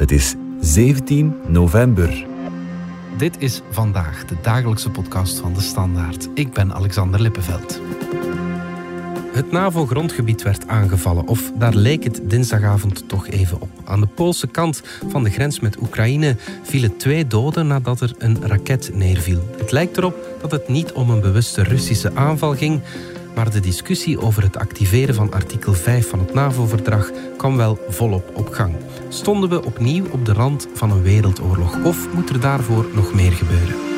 Het is 17 november. Dit is vandaag de dagelijkse podcast van de Standaard. Ik ben Alexander Lippenveld. Het NAVO-grondgebied werd aangevallen, of daar leek het dinsdagavond toch even op. Aan de Poolse kant van de grens met Oekraïne vielen twee doden nadat er een raket neerviel. Het lijkt erop dat het niet om een bewuste Russische aanval ging, maar de discussie over het activeren van artikel 5 van het NAVO-verdrag kwam wel volop op gang. Stonden we opnieuw op de rand van een wereldoorlog of moet er daarvoor nog meer gebeuren?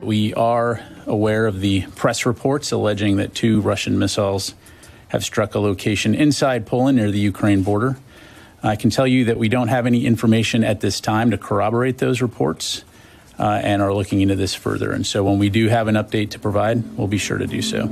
We are aware of the press reports alleging that two Russian missiles have struck a location inside Poland near the Ukraine border. I can tell you that we don't have any information at this time to corroborate those reports uh, and are looking into this further. And so when we do have an update to provide, we'll be sure to do so.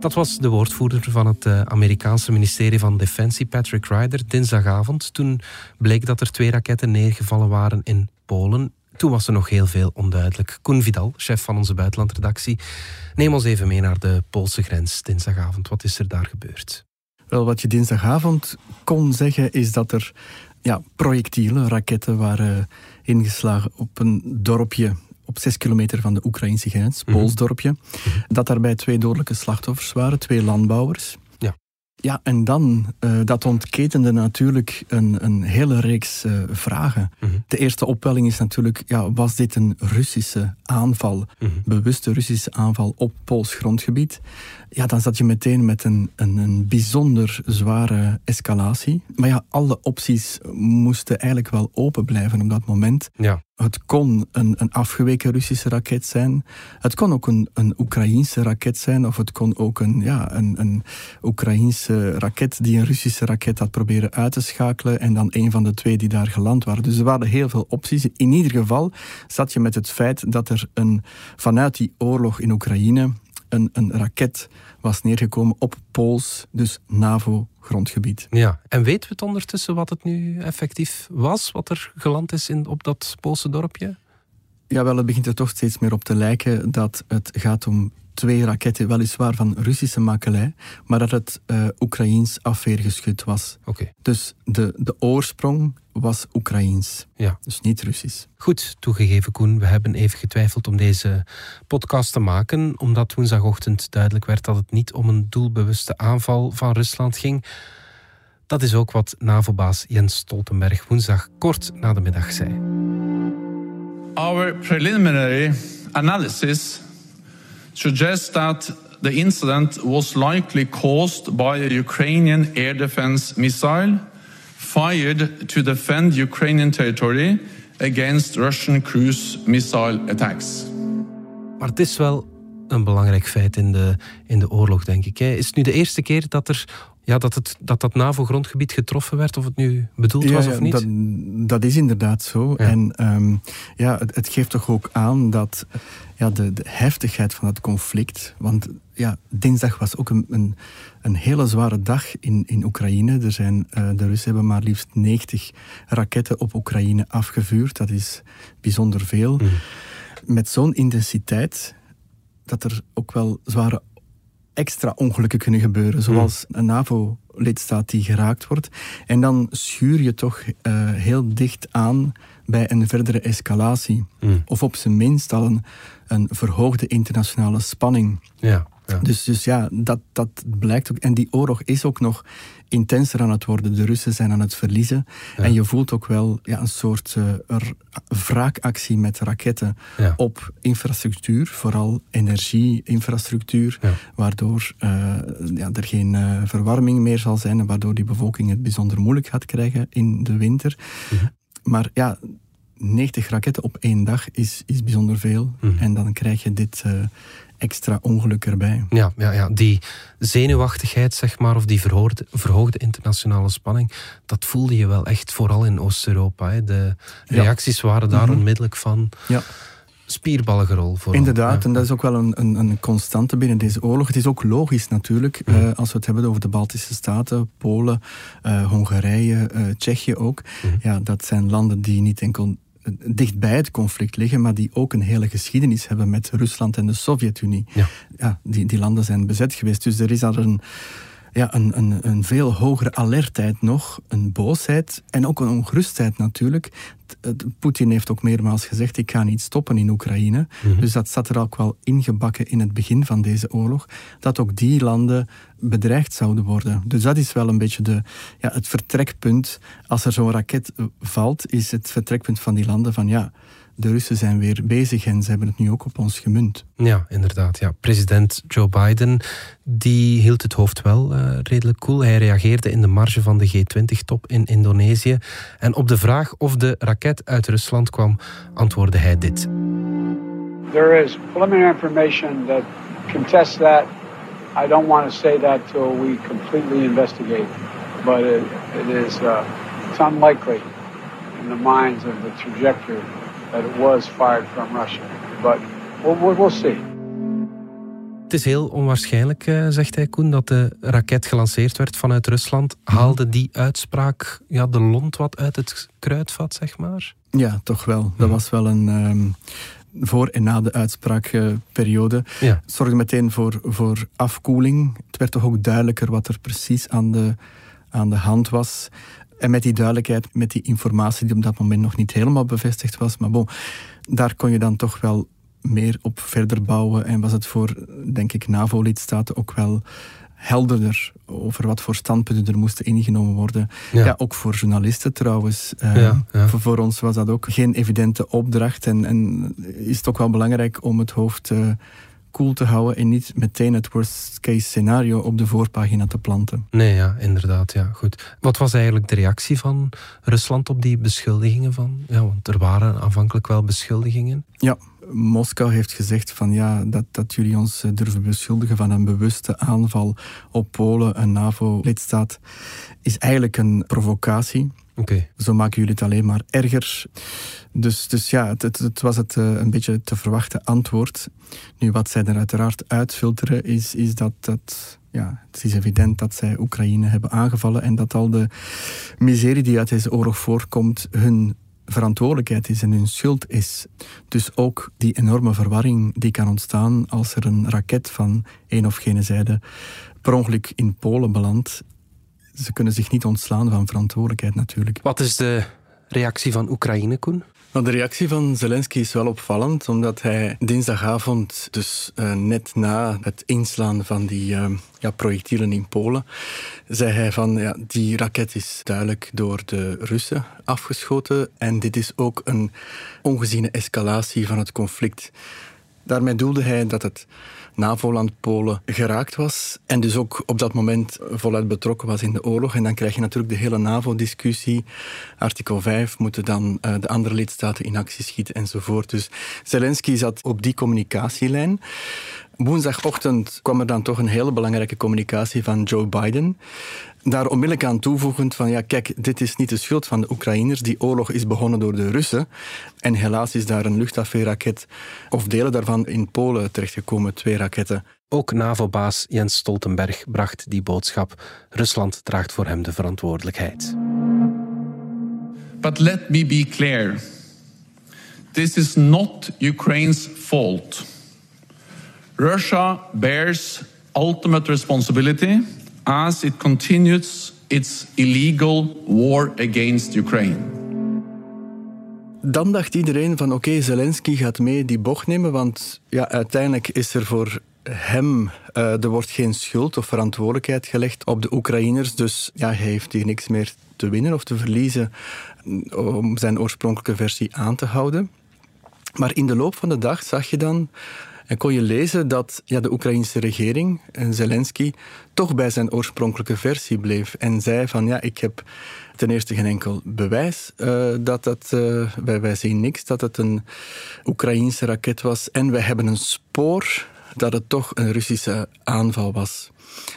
Dat was de woordvoerder van het uh, Amerikaanse ministerie van Defensie, Patrick Ryder, dinsdagavond. Toen bleek dat er twee raketten neergevallen waren in Polen. Toen was er nog heel veel onduidelijk. Koen Vidal, chef van onze buitenlandredactie, neem ons even mee naar de Poolse grens dinsdagavond. Wat is er daar gebeurd? Wel, wat je dinsdagavond kon zeggen is dat er ja, projectielen, raketten waren ingeslagen op een dorpje op zes kilometer van de Oekraïnse grens, mm Pools dorpje. Mhm. Dat daarbij twee dodelijke slachtoffers waren, twee landbouwers. Ja, en dan, uh, dat ontketende natuurlijk een, een hele reeks uh, vragen. Mm -hmm. De eerste opwelling is natuurlijk, ja, was dit een Russische aanval? Mm -hmm. Bewuste Russische aanval op Pools grondgebied? Ja, dan zat je meteen met een, een, een bijzonder zware escalatie. Maar ja, alle opties moesten eigenlijk wel open blijven op dat moment. Ja. Het kon een, een afgeweken Russische raket zijn. Het kon ook een, een Oekraïense raket zijn. Of het kon ook een, ja, een, een Oekraïense raket die een Russische raket had proberen uit te schakelen. En dan een van de twee die daar geland waren. Dus er waren heel veel opties. In ieder geval zat je met het feit dat er een, vanuit die oorlog in Oekraïne een, een raket was neergekomen op Pools, dus NAVO-grondgebied. Ja, en weten we het ondertussen wat het nu effectief was, wat er geland is in, op dat Poolse dorpje? Jawel, het begint er toch steeds meer op te lijken dat het gaat om twee raketten, weliswaar van Russische makelij, maar dat het uh, Oekraïens afweergeschut was. Okay. Dus de, de oorsprong was Oekraïens, ja. dus niet Russisch. Goed, toegegeven Koen, we hebben even getwijfeld om deze podcast te maken, omdat woensdagochtend duidelijk werd dat het niet om een doelbewuste aanval van Rusland ging. Dat is ook wat NAVO-baas Jens Stoltenberg woensdag kort na de middag zei. Our preliminary analysis suggests that the incident was likely caused by a Ukrainian air defense missile fired to defend Ukrainian territory against Russian cruise missile attacks. Maar het is wel een belangrijk feit in de, in de oorlog, denk ik. Is het nu de eerste keer dat er ja, dat, het, dat dat NAVO-grondgebied getroffen werd, of het nu bedoeld ja, was of niet? Dat, dat is inderdaad zo. Ja. En um, ja, het, het, geeft toch ook aan dat ja, de, de heftigheid van het conflict. Want ja, dinsdag was ook een, een, een hele zware dag in, in Oekraïne. Er zijn, uh, de Russen hebben maar liefst 90 raketten op Oekraïne afgevuurd. Dat is bijzonder veel. Mm. Met zo'n intensiteit dat er ook wel zware extra ongelukken kunnen gebeuren, zoals een NAVO-lidstaat die geraakt wordt. En dan schuur je toch uh, heel dicht aan bij een verdere escalatie. Mm. Of op zijn minst al een, een verhoogde internationale spanning. Ja, ja. Dus, dus ja, dat, dat blijkt ook. En die oorlog is ook nog intenser aan het worden. De Russen zijn aan het verliezen. Ja. En je voelt ook wel ja, een soort uh, wraakactie met raketten ja. op infrastructuur, vooral energieinfrastructuur, waardoor uh, ja, er geen uh, verwarming meer zal zijn en waardoor die bevolking het bijzonder moeilijk gaat krijgen in de winter. Mhm. Maar ja, 90 raketten op één dag is, is bijzonder veel. Mhm. En dan krijg je dit extra ongeluk erbij. Ja, ja, ja, die zenuwachtigheid, zeg maar, of die verhoogde, verhoogde internationale spanning, dat voelde je wel echt vooral in Oost-Europa. De reacties ja. waren daar Mhm. onmiddellijk van. Ja. spierballengerol. Voor Inderdaad, en dat is ook wel een, een, een, constante binnen deze oorlog. Het is ook logisch natuurlijk, mhm. eh, als we het hebben over de Baltische Staten, Polen, uh, Hongarije, uh, Tsjechië ook. Mhm. Ja, dat zijn landen die niet enkel dicht bij het conflict liggen, maar die ook een hele geschiedenis hebben met Rusland en de Sovjet-Unie. Ja. ja. die, die landen zijn bezet geweest. Dus er is daar een, ja, een, een, een veel hogere alertheid nog, een boosheid en ook een ongerustheid natuurlijk. Poetin heeft ook meermaals gezegd, ik ga niet stoppen in Oekraïne. Mhm. Dus dat zat er ook wel ingebakken in het begin van deze oorlog, dat ook die landen bedreigd zouden worden. Dus dat is wel een beetje de, ja, het vertrekpunt. Als er zo'n raket valt, is het vertrekpunt van die landen van ja, de Russen zijn weer bezig en ze hebben het nu ook op ons gemunt. Ja, inderdaad. Ja. President Joe Biden die hield het hoofd wel uh, redelijk cool. Hij reageerde in de marge van de G20-top in Indonesië. En op de vraag of de raket uit Rusland kwam, antwoordde hij dit. There is preliminary information that contests that. I don't want to say that till we completely investigate. But it, it is uh, it's unlikely in the minds of the trajectory that it was fired from Russia. But we'll, we'll see. Het is heel onwaarschijnlijk, eh, zegt hij Koen, dat de raket gelanceerd werd vanuit Rusland. Haalde die uitspraak ja, de lont wat uit het kruidvat, zeg maar? Ja, toch wel. Dat was wel een... Um, voor en na de uitspraakperiode. Ja. zorgde meteen voor, voor afkoeling. Het werd toch ook duidelijker wat er precies aan de, aan de hand was. En met die duidelijkheid, met die informatie die op dat moment nog niet helemaal bevestigd was. Maar bon, daar kon je dan toch wel meer op verder bouwen. En was het voor, denk ik, NAVO-lidstaten ook wel helderder over wat voor standpunten er moesten ingenomen worden. Ja, ook voor journalisten trouwens. Uh, voor, voor, ons was dat ook geen evidente opdracht. En, en is het ook wel belangrijk om het hoofd uh, koel te houden en niet meteen het worst case scenario op de voorpagina te planten. Nee, ja, inderdaad. Ja, goed. Wat was eigenlijk de reactie van Rusland op die beschuldigingen van? Ja, want er waren aanvankelijk wel beschuldigingen. Ja, Moskou heeft gezegd van ja, dat, dat jullie ons eh, durven beschuldigen van een bewuste aanval op Polen, een NAVO-lidstaat, is eigenlijk een provocatie. Okay. Zo maken jullie het alleen maar erger. Dus, dus ja, het, het, was het uh, een beetje te verwachten antwoord. Nu, wat zij er uiteraard uitfilteren, is, is dat, dat ja, het is evident dat zij Oekraïne hebben aangevallen en dat al de miserie die uit deze oorlog voorkomt, hun verantwoordelijkheid is en hun schuld is. Dus ook die enorme verwarring die kan ontstaan als er een raket van een of gene zijde per ongeluk in Polen belandt. Ze kunnen zich niet ontslaan van verantwoordelijkheid natuurlijk. Wat is de reactie van Oekraïne, Koen? Nou, de reactie van Zelensky is wel opvallend, omdat hij dinsdagavond, dus uh, net na het inslaan van die uh, ja, projectielen in Polen, zei hij van ja, die raket is duidelijk door de Russen afgeschoten en dit is ook een ongeziene escalatie van het conflict. Daarmee doelde hij dat het NAVO-land Polen geraakt was. En dus ook op dat moment voluit betrokken was in de oorlog. En dan krijg je natuurlijk de hele NAVO-discussie. Artikel 5 moeten dan uh, de andere lidstaten in actie schieten enzovoort. Dus Zelensky zat op die communicatielijn. Woensdagochtend kwam er dan toch een hele belangrijke communicatie van Joe Biden. Daar onmiddellijk aan toevoegend van ja, kijk, dit is niet de schuld van de Oekraïners. Die oorlog is begonnen door de Russen. En helaas is daar een luchtafweerraket of delen daarvan in Polen terechtgekomen, twee raketten. Ook NAVO-baas Jens Stoltenberg bracht die boodschap. Rusland draagt voor hem de verantwoordelijkheid. But let me be clear. This is not Ukraine's fault. Russia bears ultimate responsibility as it continues its illegal war against Ukraine. Dan dacht iedereen van oké, Zelensky gaat mee die bocht nemen, want ja, uiteindelijk is er voor hem, uh, er wordt geen schuld of verantwoordelijkheid gelegd op de Oekraïners, dus ja, hij heeft hier niks meer te winnen of te verliezen om zijn oorspronkelijke versie aan te houden. Maar in de loop van de dag zag je dan en kon je lezen dat ja, de Oekraïnse regering en Zelensky toch bij zijn oorspronkelijke versie bleef. En zei van ja, ik heb ten eerste geen enkel bewijs uh, dat dat, uh, wij, wij zien niks, dat het een Oekraïnse raket was. En wij hebben een spoor dat het toch een Russische aanval was.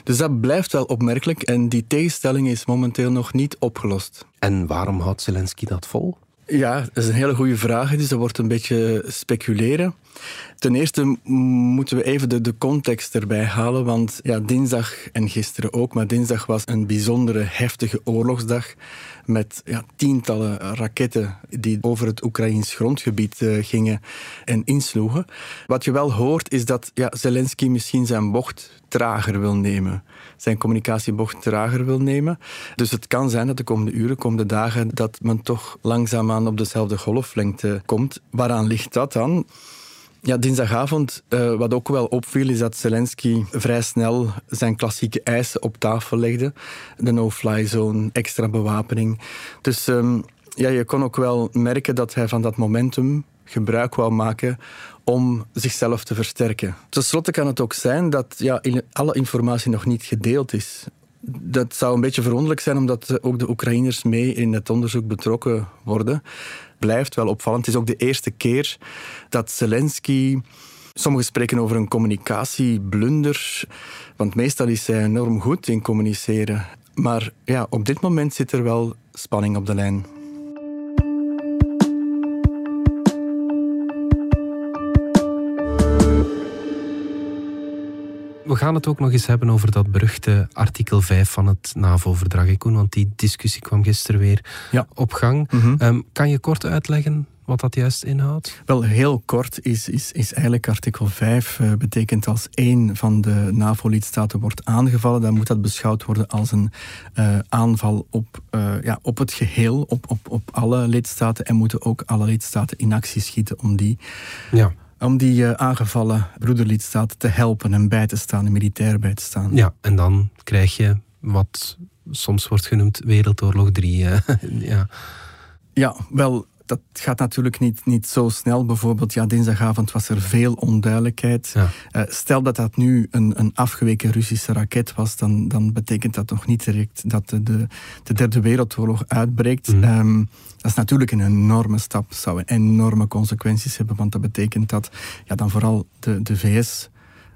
Dus dat blijft wel opmerkelijk en die tegenstelling is momenteel nog niet opgelost. En waarom houdt Zelensky dat vol? Ja, dat is een hele goede vraag. Dus dat wordt een beetje speculeren. Ten eerste moeten we even de, de context erbij halen, want ja, dinsdag en gisteren ook, maar dinsdag was een bijzondere heftige oorlogsdag met ja, tientallen raketten die over het Oekraïns grondgebied uh, gingen en insloegen. Wat je wel hoort is dat ja, Zelensky misschien zijn bocht trager wil nemen. Zijn communicatiebocht trager wil nemen. Dus het kan zijn dat de komende uren, komende dagen, dat men toch langzaamaan op dezelfde golflengte komt. Waaraan ligt dat dan? Ja, dinsdagavond, uh, wat ook wel opviel, is dat Zelensky vrij snel zijn klassieke eisen op tafel legde. De no-fly zone, extra bewapening. Dus um, ja, je kon ook wel merken dat hij van dat momentum gebruik wou maken om zichzelf te versterken. Ten slotte kan het ook zijn dat ja, alle informatie nog niet gedeeld is. Dat zou een beetje verwonderlijk zijn, omdat ook de Oekraïners mee in het onderzoek betrokken worden blijft wel opvallend. Het is ook de eerste keer dat Zelensky. Sommigen spreken over een communicatieblunder, want meestal is hij enorm goed in communiceren. Maar ja, op dit moment zit er wel spanning op de lijn. We gaan het ook nog eens hebben over dat beruchte artikel 5 van het NAVO-verdrag, Koen, want die discussie kwam gisteren weer ja. op gang. Mhm. Ehm, kan je kort uitleggen wat dat juist inhoudt? Wel, heel kort is, is, is eigenlijk artikel 5 uh, eh, betekent als één van de NAVO-lidstaten wordt aangevallen, dan moet dat beschouwd worden als een uh, aanval op, uh, ja, op het geheel, op, op, op alle lidstaten en moeten ook alle lidstaten in actie schieten om die ja om die uh, aangevallen broederlidstaat te helpen en bij te staan, en militair bij te staan. Ja, en dan krijg je wat soms wordt genoemd Wereldoorlog 3. ja. ja, wel, dat gaat natuurlijk niet, niet zo snel. Bijvoorbeeld, ja, dinsdagavond was er veel onduidelijkheid. Uh, stel dat dat nu een, een afgeweken Russische raket was, dan, dan betekent dat nog niet direct dat de, de, de Derde Wereldoorlog uitbreekt. Mm. Um, dat is natuurlijk een enorme stap, zou enorme consequenties hebben, want dat betekent dat ja, dan vooral de, de VS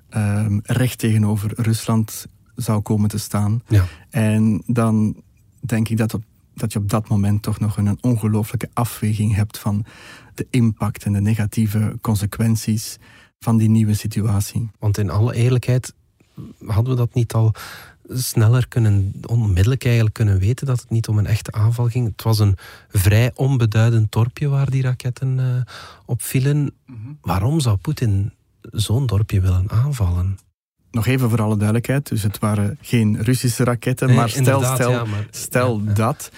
um, recht tegenover Rusland zou komen te staan. Ja. En dan denk ik dat op dat je op dat moment toch nog een ongelooflijke afweging hebt van de impact en de negatieve consequenties van die nieuwe situatie. Want in alle eerlijkheid hadden we dat niet al sneller kunnen, onmiddellijk eigenlijk kunnen weten dat het niet om een echte aanval ging. Het was een vrij onbeduidend dorpje waar die raketten uh, op vielen. Mhm. Waarom zou Poetin zo'n dorpje willen aanvallen? Nog even voor alle duidelijkheid, dus het waren geen Russische raketten, maar stel, stel, stel dat,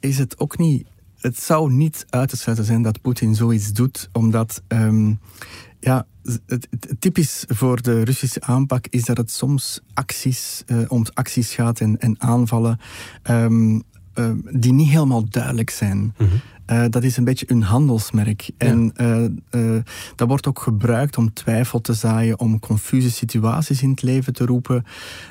is het ook niet. Het zou niet uit te sluiten zijn dat Poetin zoiets doet, omdat um, ja, het, typisch voor de Russische aanpak is dat het soms acties, uh, om acties gaat en, en aanvallen um, uh, die niet helemaal duidelijk zijn. Mm -hmm. Uh, dat is een beetje een handelsmerk. En uh, dat wordt ook gebruikt om twijfel te zaaien, om confuse situaties in het leven te roepen,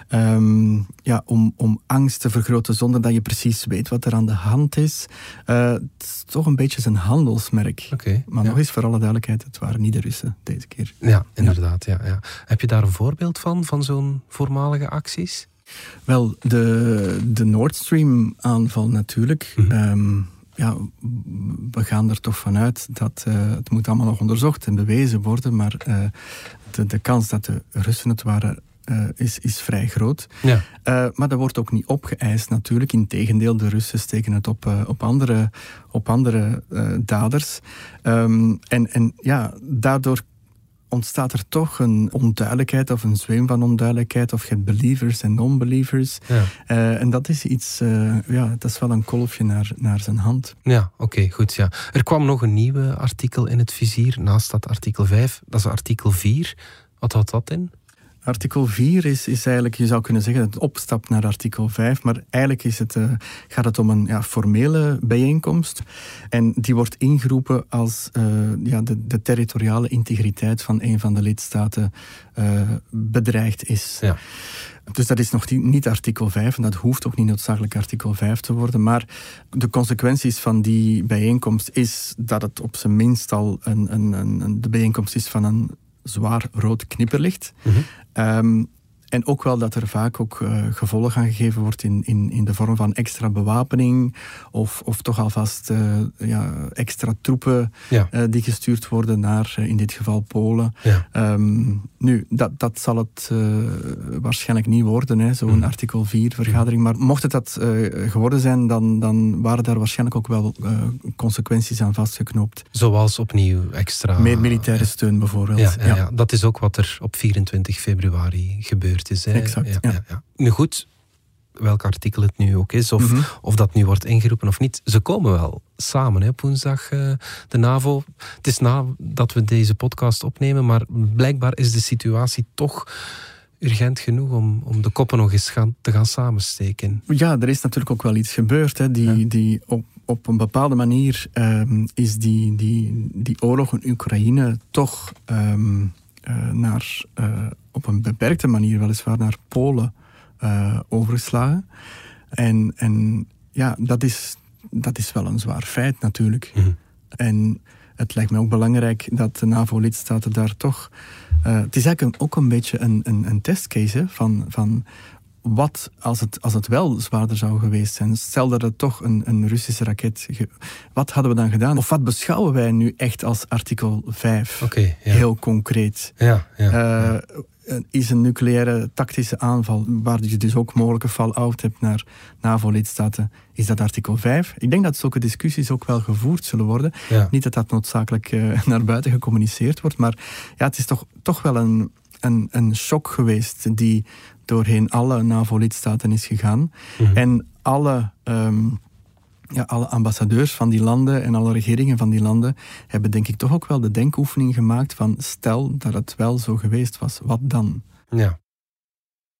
um, ja, om, om angst te vergroten zonder dat je precies weet wat er aan de hand is. het is toch een beetje een handelsmerk. Okay, maar nog eens voor alle duidelijkheid, het waren niet de Russen deze keer. Ja, inderdaad. Ja. Ja, Heb je daar een voorbeeld van, van zo'n voormalige acties? Wel, de, de Nord Stream aanval natuurlijk. Mm -hmm ja, we gaan er toch vanuit dat uh, het moet allemaal nog onderzocht en bewezen worden, maar uh, de, de kans dat de Russen het waren uh, is, is vrij groot. Ja. maar dat wordt ook niet opgeëist natuurlijk. Integendeel, de Russen steken het op, op andere, op andere daders. Um, en, en ja, daardoor ontstaat er toch een onduidelijkheid of een zweem van onduidelijkheid. Of je hebt believers en non-believers. Ja. Uh, en dat is iets, uh, ja, dat is wel een kolfje naar, naar zijn hand. Ja, oké, goed. Ja. Er kwam nog een nieuwe artikel in het vizier naast dat artikel 5. Dat is artikel 4. Wat houdt dat in? Artikel 4 is, is eigenlijk, je zou kunnen zeggen, het opstap naar artikel 5. Maar eigenlijk is het, uh, gaat het om een ja, formele bijeenkomst. En die wordt ingeroepen als uh, ja, de, de, territoriale integriteit van een van de lidstaten uh, bedreigd is. Ja. Dus dat is nog niet artikel 5 en dat hoeft ook niet noodzakelijk artikel 5 te worden. Maar de consequenties van die bijeenkomst is dat het op zijn minst al een, een, een, de bijeenkomst is van een zwaar rood knipperlicht. Mhm. Ehm, en ook wel dat er vaak ook uh, gevolg aan gegeven wordt in, in, in de vorm van extra bewapening of, of toch alvast uh, ja, extra troepen ja. uh, die gestuurd worden naar in dit geval Polen. Ja. Um, nu, dat, dat zal het waarschijnlijk niet worden, zo'n mm. artikel 4 vergadering. Maar mocht het dat geworden zijn, dan, dan waren daar waarschijnlijk ook wel consequenties aan vastgeknoopt. Zoals opnieuw extra... Meer militaire steun bijvoorbeeld. Ja, dat is ook wat er op 24 februari gebeurd is. Hè? Exact, ja. Nu goed, welk artikel het nu ook is, of, mhm. of dat nu wordt ingeroepen of niet. Ze komen wel samen hè, op woensdag, uh, de NAVO. Het is na dat we deze podcast opnemen, maar blijkbaar is de situatie toch urgent genoeg om, om de koppen nog eens gaan, te gaan samensteken. Ja, er is natuurlijk ook wel iets gebeurd. Hè, die, die op, op een bepaalde manier um, is die, die, die oorlog in Oekraïne toch um, uh, naar, uh, op een beperkte manier weliswaar naar Polen uh, overgeslagen. En, en ja, dat is, dat is wel een zwaar feit natuurlijk. Mm -hmm. En het lijkt me ook belangrijk dat de NAVO-lidstaten daar toch. Uh, het is eigenlijk ook een beetje een, een, een testcase hè, van, van wat als het, als het wel zwaarder zou geweest zijn? Stel dat het toch een, een Russische raket. Wat hadden we dan gedaan? Of wat beschouwen wij nu echt als artikel 5? Okay, ja. Heel concreet. Ja, ja, uh, ja, Is een nucleaire tactische aanval, waar je dus ook mogelijke fall-out hebt naar NAVO-lidstaten, is dat artikel 5? Ik denk dat zulke discussies ook wel gevoerd zullen worden. Niet dat dat noodzakelijk uh, naar buiten gecommuniceerd wordt, maar ja, het is toch, toch wel een, een, een shock geweest die doorheen alle NAVO-lidstaten is gegaan. Mhm. En alle, ehm, ja, alle ambassadeurs van die landen en alle regeringen van die landen hebben denk ik toch ook wel de denkoefening gemaakt van stel dat het wel zo geweest was, wat dan? Ja.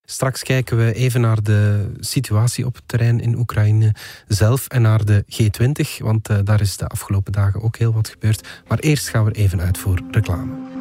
Straks kijken we even naar de situatie op het terrein in Oekraïne zelf en naar de G20, want uh, daar is de afgelopen dagen ook heel wat gebeurd. Maar eerst gaan we even uit voor reclame.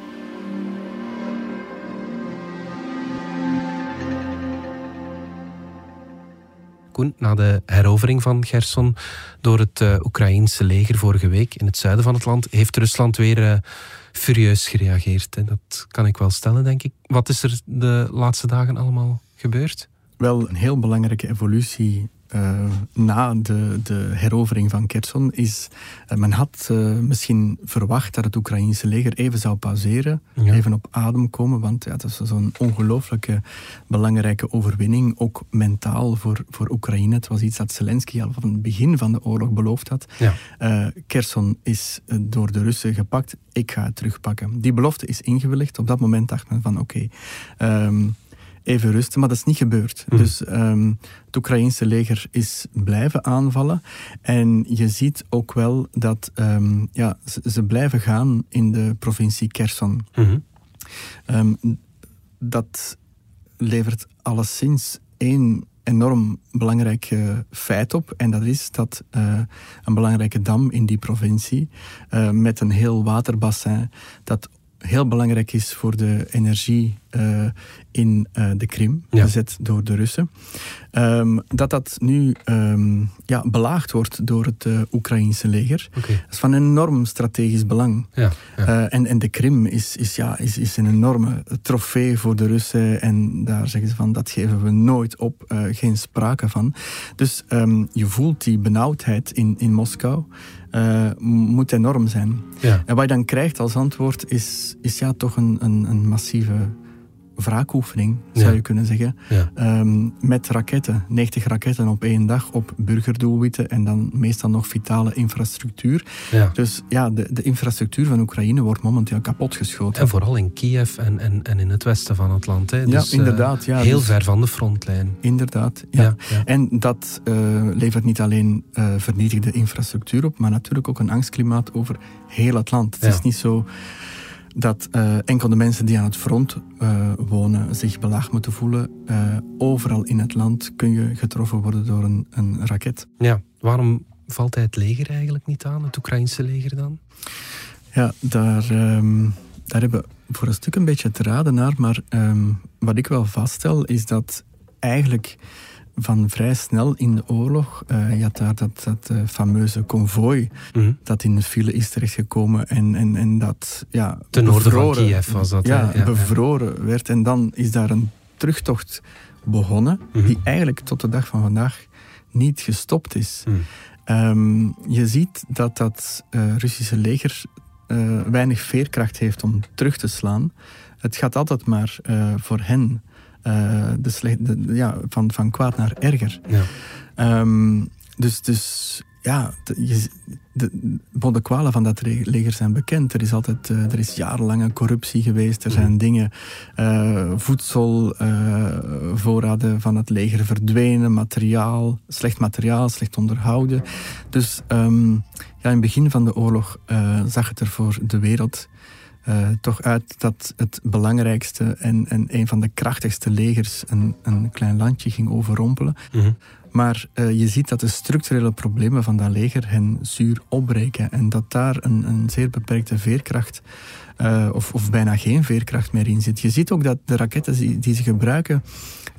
na de herovering van Gerson door het uh, Oekraïense leger vorige week in het zuiden van het land, heeft Rusland weer uh, furieus gereageerd. En dat kan ik wel stellen, denk ik. Wat is er de laatste dagen allemaal gebeurd? Wel, een heel belangrijke evolutie uh, na de, de herovering van Kherson is... Uh, men had uh, misschien verwacht dat het Oekraïnse leger even zou pauzeren, ja. even op adem komen, want ja, dat is zo'n ongelooflijke belangrijke overwinning, ook mentaal voor, voor Oekraïne. Het was iets dat Zelensky al van het begin van de oorlog beloofd had. Ja. Kherson is door de Russen gepakt, ik ga het terugpakken. Die belofte is ingewilligd. Op dat moment dacht men van oké... Okay, um, even rusten, maar dat is niet gebeurd. Mm. Dus um, het Oekraïnse leger is blijven aanvallen. En je ziet ook wel dat um, ja, ze, ze, blijven gaan in de provincie Kherson. Mm -hmm. um, dat levert alleszins één enorm belangrijk uh, feit op. En dat is dat uh, een belangrijke dam in die provincie, uh, met een heel waterbassin, dat heel belangrijk is voor de energie uh, in uh, de Krim, ja. bezet door de Russen. Um, dat dat nu um, ja, belaagd wordt door het uh, Oekraïnse leger. Okay. Dat is van enorm strategisch belang. Ja, ja. en, en de Krim is, is, ja, is, is een enorme trofee voor de Russen. En daar zeggen ze van, dat geven we nooit op. geen sprake van. Dus um, je voelt die benauwdheid in, in Moskou. Uh, moet enorm zijn. Ja. En wat je dan krijgt als antwoord is, is ja, toch een, een, een massieve wraakoefening, zou ja. je kunnen zeggen. Ja. Um, met raketten, 90 raketten op één dag op burgerdoelwitten en dan meestal nog vitale infrastructuur. Ja. Dus ja, de, de infrastructuur van Oekraïne wordt momenteel kapotgeschoten. En vooral in Kiev en, en, en in het westen van het land. Hè. Dus, ja, inderdaad. Ja, heel dus, ver van de frontlijn. Inderdaad, ja. En dat uh, levert niet alleen uh, vernietigde infrastructuur op, maar natuurlijk ook een angstklimaat over heel het land. Het is niet zo dat uh, enkel de mensen die aan het front uh, wonen zich belaagd moeten voelen. Uh, overal in het land kun je getroffen worden door een, een raket. Ja, waarom valt hij het leger eigenlijk niet aan, het Oekraïnse leger dan? Ja, daar, um, daar hebben we voor een stuk een beetje te raden naar. Maar um, wat ik wel vaststel is dat eigenlijk van vrij snel in de oorlog. Uh, je had daar dat, dat uh, fameuze konvooi mm-hmm. dat in de file is terechtgekomen en, en, en dat ja, Ten noorden van Kiev was dat. Ja, ja bevroren ja. werd. En dan is daar een terugtocht begonnen mm-hmm. die eigenlijk tot de dag van vandaag niet gestopt is. Mm. Um, je ziet dat dat uh, Russische leger weinig veerkracht heeft om terug te slaan. Het gaat altijd maar voor hen de slecht, de, ja, van, van kwaad naar erger. Ja. Um, dus, dus ja, de, de, de kwalen van dat leger zijn bekend. Er is altijd uh, er is jarenlange corruptie geweest. Er zijn mm. dingen, uh, voedselvoorraden van het leger verdwenen, materiaal, slecht materiaal, slecht onderhouden. Dus um, ja, in het begin van de oorlog zag het er voor de wereld uh, toch uit dat het belangrijkste en, en een van de krachtigste legers een, een klein landje ging overrompelen. Mm Maar uh, je ziet dat de structurele problemen van dat leger hen zuur opbreken en dat daar een, een zeer beperkte veerkracht uh, of, of bijna geen veerkracht meer in zit. Je ziet ook dat de raketten die, die ze gebruiken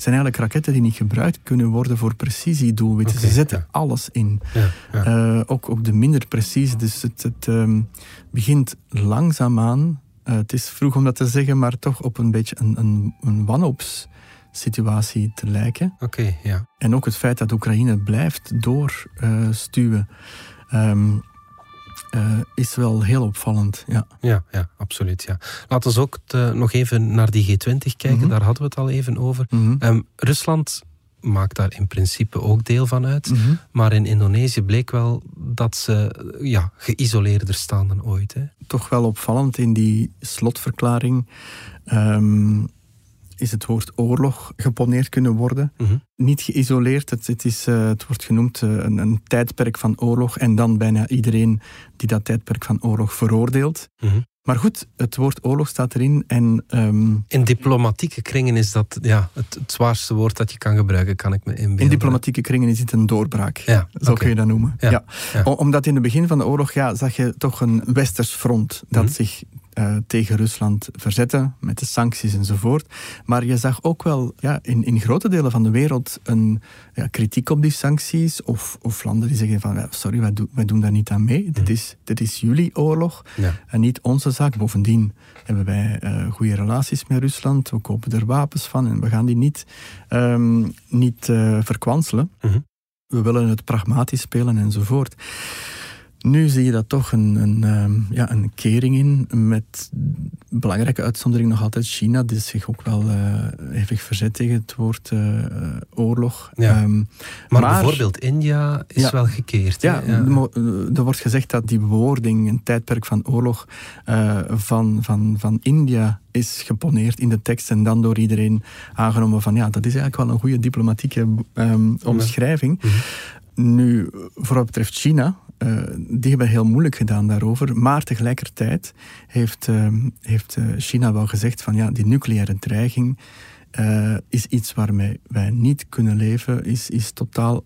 zijn eigenlijk raketten die niet gebruikt kunnen worden voor precisiedoelwitten. Okay, Ze zetten ja. alles in. Ja, ja. Uh, ook, ook de minder precieze. Dus het, het um, begint langzaamaan, uh, het is vroeg om dat te zeggen, maar toch op een beetje een, een, een wanhoops situatie te lijken. Okay, ja. En ook het feit dat Oekraïne blijft doorstuwen. Uh, um, uh, is wel heel opvallend. Ja, ja, ja absoluut. Ja. Laten we ook te, nog even naar die G20 kijken, mm-hmm. daar hadden we het al even over. Mm-hmm. Um, Rusland maakt daar in principe ook deel van uit. Mm-hmm. Maar in Indonesië bleek wel dat ze ja, geïsoleerder staan dan ooit. Hè. Toch wel opvallend in die slotverklaring. Um, is het woord oorlog geponeerd kunnen worden. Mm -hmm. Niet geïsoleerd, het, het, is, uh, het wordt genoemd uh, een, een, tijdperk van oorlog en dan bijna iedereen die dat tijdperk van oorlog veroordeelt. Mm -hmm. Maar goed, het woord oorlog staat erin. En, um, in diplomatieke kringen is dat ja, het, het, zwaarste woord dat je kan gebruiken, kan ik me inbeelden. In diplomatieke kringen is het een doorbraak, ja, zo okay. kun je dat noemen. Ja, ja. ja. Omdat in het begin van de oorlog ja, zag je toch een westers front dat mm -hmm. zich uh, tegen Rusland verzetten met de sancties enzovoort. Maar je zag ook wel ja, in, in grote delen van de wereld een ja, kritiek op die sancties. Of, of landen die zeggen van sorry, wij, do, wij doen daar niet aan mee. Mm. Dit, is, dit is jullie oorlog ja. en niet onze zaak. Bovendien hebben wij uh, goede relaties met Rusland. We kopen er wapens van en we gaan die niet, um, niet uh, verkwanselen. Mm -hmm. We willen het pragmatisch spelen enzovoort. Nu zie je dat toch een, een, um, ja, een kering in, met belangrijke uitzondering nog altijd China, die zich ook wel uh, hevig verzet tegen het woord uh, oorlog. Ja. Um, maar, maar, bijvoorbeeld India is ja, wel gekeerd. Ja, ja, er wordt gezegd dat die bewoording, een tijdperk van oorlog, uh, van, van, van India is geponeerd in de tekst en dan door iedereen aangenomen van ja, dat is eigenlijk wel een goede diplomatieke um, omschrijving. Mm -hmm. Nu, voor wat betreft China, uh, die hebben heel moeilijk gedaan daarover. Maar tegelijkertijd heeft, uh, heeft uh, China wel gezegd van ja, die nucleaire dreiging is iets waarmee wij niet kunnen leven, is, is totaal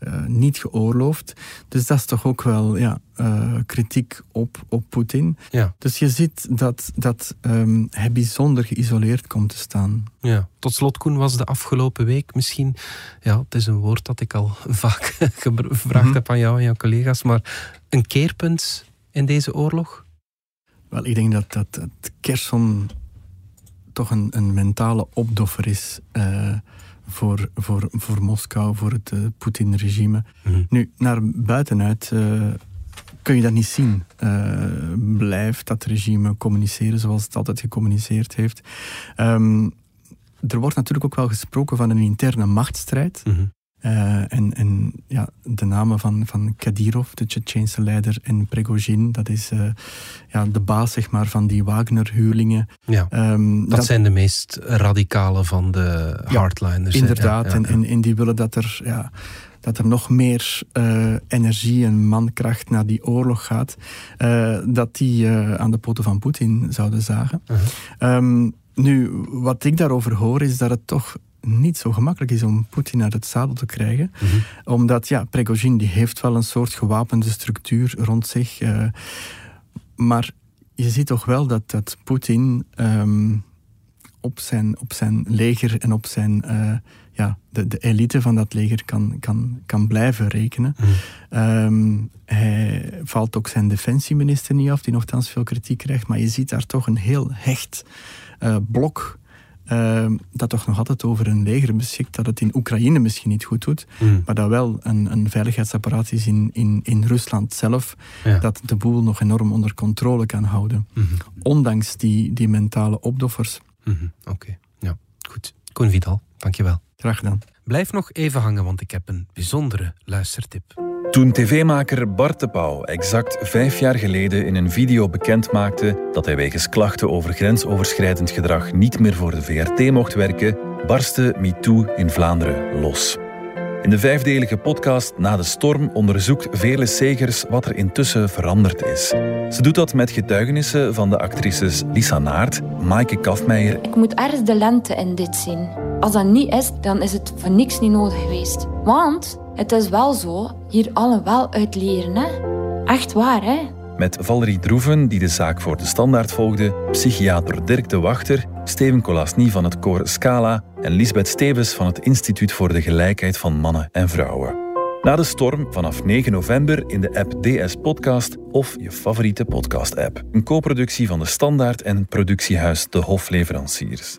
uh, niet geoorloofd. Dus dat is toch ook wel ja, uh, kritiek op, op Poetin. Ja. Dus je ziet dat, dat um, hij bijzonder geïsoleerd komt te staan. Ja. Tot slot, Koen, was de afgelopen week misschien... Ja, het is een woord dat ik al vaak gevraagd mm -hmm. heb aan jou en jouw collega's, maar een keerpunt in deze oorlog? Wel, ik denk dat, dat, dat Kerson toch een, een mentale opdoffer is... Uh, voor, voor, voor Moskou, voor het uh, Poetin-regime. Mm. Nu, naar buitenuit uh, kun je dat niet zien. Uh, blijft dat regime communiceren zoals het altijd gecommuniceerd heeft. Um, er wordt natuurlijk ook wel gesproken van een interne machtsstrijd. Mm -hmm. En, en ja, de namen van, van Kadyrov, de Tsjetsjeense leider, en Prigozhin, dat is ja, de baas zeg maar, van die Wagner-huurlingen. Ja, ehm, dat, zijn de meest radicale van de hardliners. inderdaad, en, en, en, die willen dat er... Ja, dat er nog meer uh, energie en mankracht naar die oorlog gaat, dat die aan de poten van Poetin zouden zagen. -huh. um, nu, wat ik daarover hoor, is dat het toch niet zo gemakkelijk is om Poetin uit het zadel te krijgen. -huh. Omdat, ja, Prigozhin die heeft wel een soort gewapende structuur rond zich. maar je ziet toch wel dat, dat Poetin um, op, zijn, op zijn leger en op zijn ja, de, de elite van dat leger kan, kan, kan blijven rekenen. Mm. Um, hij valt ook zijn defensieminister niet af, die nogthans veel kritiek krijgt. Maar je ziet daar toch een heel hecht uh, blok. Uh, dat toch nog altijd over een leger beschikt, dat het in Oekraïne misschien niet goed doet, mm. maar dat wel een, een veiligheidsapparaat is in, in, in Rusland zelf, ja. dat de boel nog enorm onder controle kan houden. Mm -hmm. Ondanks die, die mentale opdoffers. -hmm. Oké, okay. ja, goed. Koen Vidal, dankjewel. Graag gedaan. Blijf nog even hangen, want ik heb een bijzondere luistertip. Toen tv-maker Bart de Pauw exact vijf jaar geleden in een video bekend maakte dat hij wegens klachten over grensoverschrijdend gedrag niet meer voor de VRT mocht werken, barstte MeToo in Vlaanderen los. In de vijfdelige podcast Na de Storm onderzoekt Vele Segers wat er intussen veranderd is. Ze doet dat met getuigenissen van de actrices Lisa Naert, Maaike Kafmeijer. Ik moet ergens de lente in dit zien. Als dat niet is, dan is het voor niks niet nodig geweest. Want het is wel zo, hier allen wel uit leren. Hè? Echt waar, hè? Met Valerie Droeven, die de zaak voor de standaard volgde, psychiater Dirk de Wachter, Steven Colasny van het koor Scala en Lisbeth Stevens van het Instituut voor de Gelijkheid van Mannen en Vrouwen. Na de storm vanaf 9 november in de app DS Podcast of je favoriete podcast-app. Een co-productie van de Standaard en productiehuis De Hofleveranciers.